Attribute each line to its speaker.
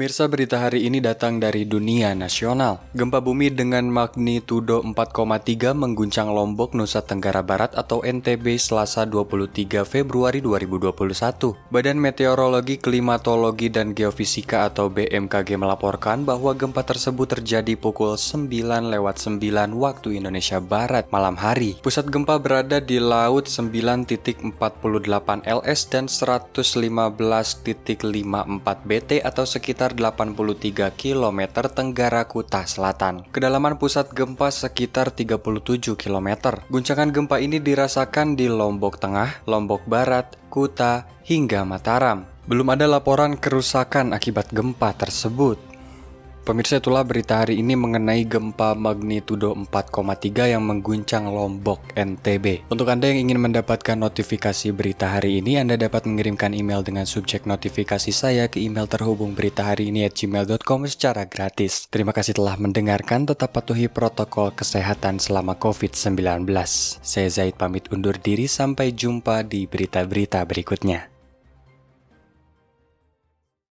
Speaker 1: Pemirsa berita hari ini datang dari dunia nasional. Gempa bumi dengan magnitudo 4,3 mengguncang Lombok, Nusa Tenggara Barat atau NTB Selasa 23 Februari 2021. Badan Meteorologi, Klimatologi, dan Geofisika atau BMKG melaporkan bahwa gempa tersebut terjadi pukul 9 lewat 9 waktu Indonesia Barat malam hari. Pusat gempa berada di laut 9.48 LS dan 115.54 BT atau sekitar sekitar 83 km tenggara Kuta Selatan. Kedalaman pusat gempa sekitar 37 km. Guncangan gempa ini dirasakan di Lombok Tengah, Lombok Barat, Kuta, hingga Mataram. Belum ada laporan kerusakan akibat gempa tersebut. Pemirsa itulah berita hari ini mengenai gempa magnitudo 4,3 yang mengguncang Lombok, NTB. Untuk Anda yang ingin mendapatkan notifikasi berita hari ini, Anda dapat mengirimkan email dengan subjek notifikasi saya ke email terhubung berita hari ini at gmail.com secara gratis. Terima kasih telah mendengarkan, tetap patuhi protokol kesehatan selama COVID-19. Saya Zaid pamit undur diri, sampai jumpa di berita-berita berikutnya.